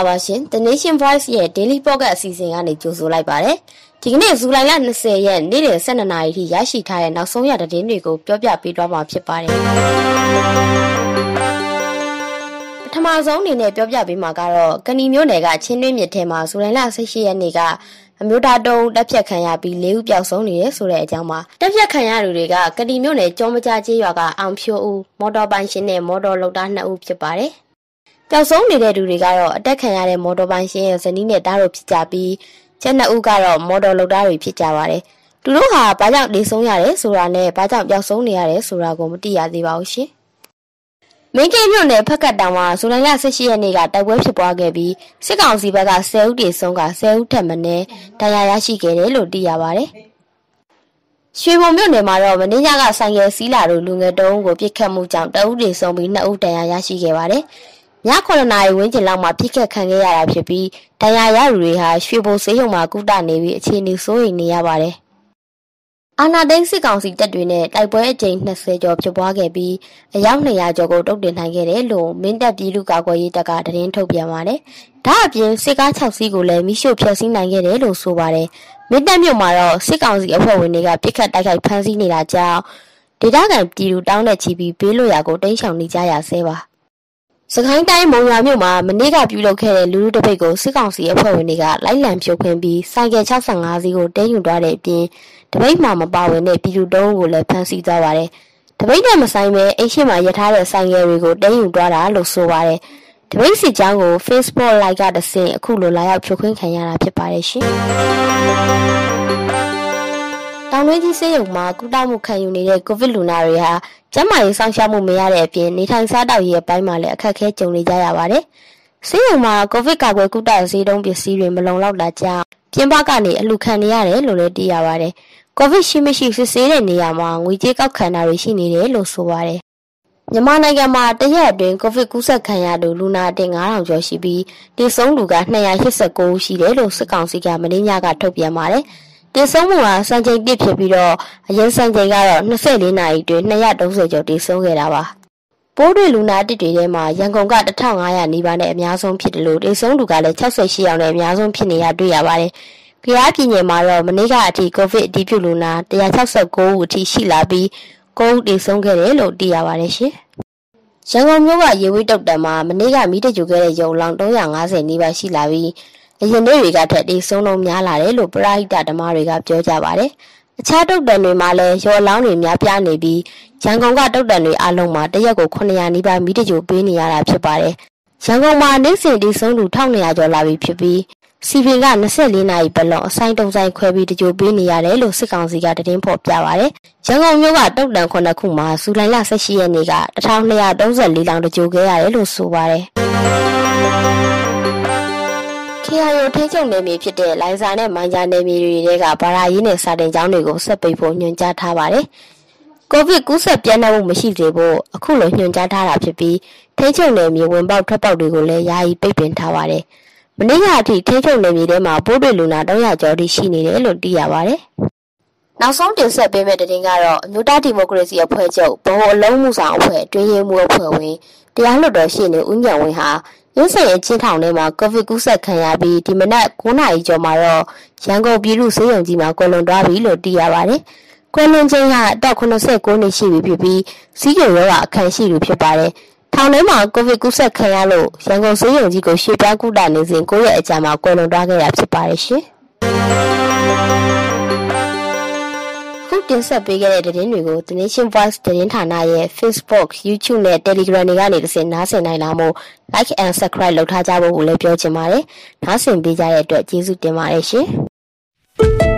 ္ဂလာပါရှင် The Nation Voice ရဲ့ Daily Pocket အစီအစဉ်ကနေကြိုဆိုလိုက်ပါတယ်ဒီကနေ့ဇူလိုင်လ20ရက်နေ့လယ်12နာရီထိရရှိထားတဲ့နောက်ဆုံးရသတင်းတွေကိုပြောပြပေးသွားမှာဖြစ်ပါတယ်ပထမဆုံးအနေနဲ့ပြောပြပေးမှာကတော့ကဏီမျိုးနယ်ကချင်းတွင်းမြစ်ထဲမှာဇူလိုင်လ18ရက်နေ့ကအမျိုးသားတုံးတက်ဖြတ်ခံရပြီး၄ဦးပျောက်ဆုံးနေတယ်ဆိုတဲ့အကြောင်းပါတက်ဖြတ်ခံရသူတွေကကတိမြို့နယ်ကျောင်းမကြားကျေးရွာကအောင်ဖြိုးဦးမော်တော်ပိုင်ရှင်နဲ့မော်တော်လုတ်သား2ဦးဖြစ်ပါတယ် ပျောက်ဆုံးနေတဲ့သူတွေကတော့အတက်ခံရတဲ့မော်တော်ပိုင်ရှင်ရဲ့ဇနီးနဲ့တားတို့ဖြစ်ကြပြီးကျန်နှစ်ဦးကတော့မော်တော်လုတ်သားတွေဖြစ်ကြပါတယ်။သူတို့ဟာဘာကြောင့်နေဆုံးရတယ်ဆိုတာနဲ့ဘာကြောင့်ပျောက်ဆုံးနေရတယ်ဆိုတာကိုမသိရသေးပါဘူးရှင်။မင်းကင်းမြို့နယ်ဖက်ကတ်တောင်မှာဇူလိုင်လ18ရက်နေ့ကတိုက်ပွဲဖြစ်ပွားခဲ့ပြီးစစ်ကောင်စီဘက်က10ဦးတေဆုံးက10ဦးထက်မနည်းဒဏ်ရာရရှိခဲ့တယ်လို့သိရပါတယ်။ရွှေဘုံမြို့နယ်မှာတော့မင်းညကဆိုင်ကယ်စီးလာတို့လူငယ်တုံးကိုပြစ်ခတ်မှုကြောင့်တအုပ်တွေဆုံးပြီး2ဦးဒဏ်ရာရရှိခဲ့ပါတယ်။ ည9နာရီဝန်းကျင်လောက်မှာပြစ်ခတ်ခံခဲ့ရတာဖြစ်ပြီးဒဏ်ရာရသူတွေဟာရွှေဘိုဆေးရုံမှာကုသနေပြီးအခြေအနေဆိုးရိမ်နေရပါတယ်။အာနာဒိန်းစစ်ကောင်စီတပ်တွေနဲ့တိုက်ပွဲအကြိမ်20ကျော်ဖြစ်ပွားခဲ့ပြီးအယောက်200ကျော်ကိုတုတ်တင်နိုင်ခဲ့တယ်လို့မင်းတပ်ပြည်လူ့ကာကွယ်ရေးတပ်ကသတင်းထုတ်ပြန်ပါတယ်။ဒါအပြင်စစ်ကား6စီးကိုလည်းမိရှို့ဖျက်ဆီးနိုင်ခဲ့တယ်လို့ဆိုပါတယ်။မင်းတပ်မြို့မှာတော့စစ်ကောင်စီအဖွဲ့ဝင်တွေကပြစ်ခတ်တိုက်ခိုက်ဖမ်းဆီးနေတာကြောင့်ဒေသခံပြည်သူတောင်းတဲ့ချီပြီးဘေးလွတ်ရာကိုတိမ်းရှောင်နေကြရဆဲပါ။ စကိုင်းတိုင်းမုံရွာမြို့မှာမနေ့ကပြုလုပ်ခဲ့တဲ့လူလူတပိတ်ကိုစစ်ကောင်စီအဖွဲ့ဝင်တွေကလိုက်လံဖြုတ်ခွင်းပြီးဆိုင်ကယ်65စီးကိုတဲယူသွားတဲ့အပြင်တပိတ်မှာမပါဝင်တဲ့ပြည်သူတုံးကိုလည်းဖမ်းဆီးသွားပါတယ်။တပိတ်နဲ့မဆိုင်ပဲအိတ်ရှိမှာရထားတဲ့ဆိုင်ကယ်တွေကိုတဲယူသွားတာလို့ဆိုပါတယ်။တပိတ်စီချောင်းကို Facebook Live ကတဆင့်အခုလိုလာရောက်ဖြုတ်ခွင်းခံရတာဖြစ်ပါတယ်ရှင်။ တောင်တွင်းကြီးဆေးရုံမှာကုသမှုခံယူနေတဲ့ကိုဗစ်လူနာတွေဟာကျန်းမာရေးစောင့်ရှောက်မှုမရတဲ့အပြင်နေထိုင်စားတောက်ရေးအပိုင်းမှာလည်းအခက်အခဲကြုံနေကြရပါတယ်။ဆေးရုံမှာကိုဗစ်ကာကွယ်ကုသဆေးတုံးပစ္စည်းတွေမလုံလောက်တာကြောင့်ပြင်ပကနေအလှခံနေရတယ်လို့လည်းသိရပါတယ်။ကိုဗစ်ရှိမရှိစစ်ဆေးတဲ့နေရာမှာငွေကြေးကောက်ခံတာတွေရှိနေတယ်လို့ဆိုပါတယ်။မြန်မာနိုင်ငံမှာတရက်အတွင်းကိုဗစ်ကူးစက်ခံရသူလူနာအတင်9000ကျော်ရှိပြီးတည်ဆုံးလူက289ဦးရှိတယ်လို့စစ်ကောင်စီကမင်းညကထုတ်ပြန်ပါတယ်။ တင်ဆုံးမှုဟာစံချိန်ပြစ်ဖြစ်ပြီးတော့အရင်စံချိန်ကတော့24နာရီတွင်230ကျော်တင်ဆုံးခဲ့တာပါပိုးတွေလူနာတစ်တွေထဲမှာရန်ကုန်က1500နီးပါးနဲ့အများဆုံးဖြစ်တယ်လို့တင်ဆုံးသူကလည်း68ယောက်နဲ့အများဆုံးဖြစ်နေရတွေ့ရပါတယ်။ကြရားပြည်နယ်မှာတော့မနေ့ကအထိကိုဗစ်အတည်ပြုလူနာ169ဦးအထိရှိလာပြီး9ဦးတင်ဆုံးခဲ့တယ်လို့သိရပါတယ်ရှင်။ရန်ကုန်မြို့ကရေဝေးတုတ်တံမှာမနေ့ကမိတကြိုခဲ့တဲ့ရုံလောင်350နီးပါးရှိလာပြီး အရင်နေ့တွေကထက်ဒီဆုံးလုံးများလာတယ်လို့ပရိဟိတဓမ္မတွေကပြောကြပါတယ်။အခြားတုတ်တန်တွေမှာလည်းရော်လောင်းတွေများပြားနေပြီးရန်ကုန်ကတုတ်တန်တွေအလုံးမှာတရက်ကို900နီးပါးမိတကြိုပေးနေရတာဖြစ်ပါတယ်။ရန်ကုန်မှာနေ့စဉ်ဒီဆုံးသူ1200ကျော်လာပြီဖြစ်ပြီးစီပင်က24နာရီပတ်လုံးအဆိုင်တုံဆိုင်ခွဲပြီးတကြိုပေးနေရတယ်လို့စစ်ကောင်စီကသတင်းဖော်ပြပါတယ်။ရန်ကုန်မြို့ကတုတ်တန်ခုနှစ်ခုမှာဇူလိုင်လ18ရက်နေ့က1234လောင်တကြိုခဲ့ရတယ်လို့ဆိုပါတယ်။ KIO ထိချုပ်နယ်မြေဖြစ်တဲ့လိုင်ဇာနဲ့မိုင်ဂျာနယ်မြေတွေကဘာသာရေးနဲ့စာတင်ကျောင်းတွေကိုဆက်ပိတ်ဖို့ညွှန်ကြားထားပါတယ်။ကိုဗစ်ကူးစက်ပြန့်နှံ့မှုမရှိစေဖို့အခုလိုညွှန်ကြားထားတာဖြစ်ပြီးထိချုပ်နယ်မြေဝင်ပေါက်ထွက်ပေါက်တွေကိုလည်းယာယီပိတ်ပင်ထားပါတယ်။မနေ့ကအထိထိချုပ်နယ်မြေထဲမှာပိုးတွေလူနာ300ကျော်ထိရှိနေတယ်လို့သိရပါတယ်။နောက်ဆုံးတင်ဆက်ပေးမယ့်တင်ကတော့အမျိုးသားဒီမိုကရေစီအဖွဲ့ချုပ်ဗဟိုအလုံးမှုဆောင်အဖွဲ့တွင်းရေးမှုအဖွဲ့ဝင်တရားလွှတ်တော်ရှိနေဦးညံဝင်းဟာ ရင်းစင်ရဲ့ချင်းထောင်ထဲမှာကိုဗစ်ကူးစက်ခံရပြီးဒီမနက်9နာရီကျော်မှာတော့ရန်ကုန်ပြည်သူ့ဆေးရုံကြီးမှာကွယ်လွန်သွားပြီလို့သိရပါတယ်။ကွယ်လွန်ခြင်းကအသက်89နှစ်ရှိပြီဖြစ်ပြီးစီးကျုံရောဂါအခမ်းရှိသူဖြစ်ပါတယ်။ထောင်ထဲမှာကိုဗစ်ကူးစက်ခံရလို့ရန်ကုန်ဆေးရုံကြီးကိုရွှေ့ပြောင်းကုသနေစဉ်9ရက်အကြာမှာကွယ်လွန်သွားခဲ့တာဖြစ်ပါတယ်ရှင်။ တင်ဆက်ပေးခဲ့တဲ့သတင်းတွေကို The Nation Voice သတင်းဌာနရဲ့ Facebook, YouTube နဲ့ Telegram တွေကနေတစ်ဆင့်နားဆင်နိုင်လာမို့ Like and Subscribe လုပ်ထားကြဖို့ကိုလည်းပြောချင်ပါတယ်။နားဆင်ပေးကြတဲ့အတွက်ကျေးဇူးတင်ပါတယ်ရှင်။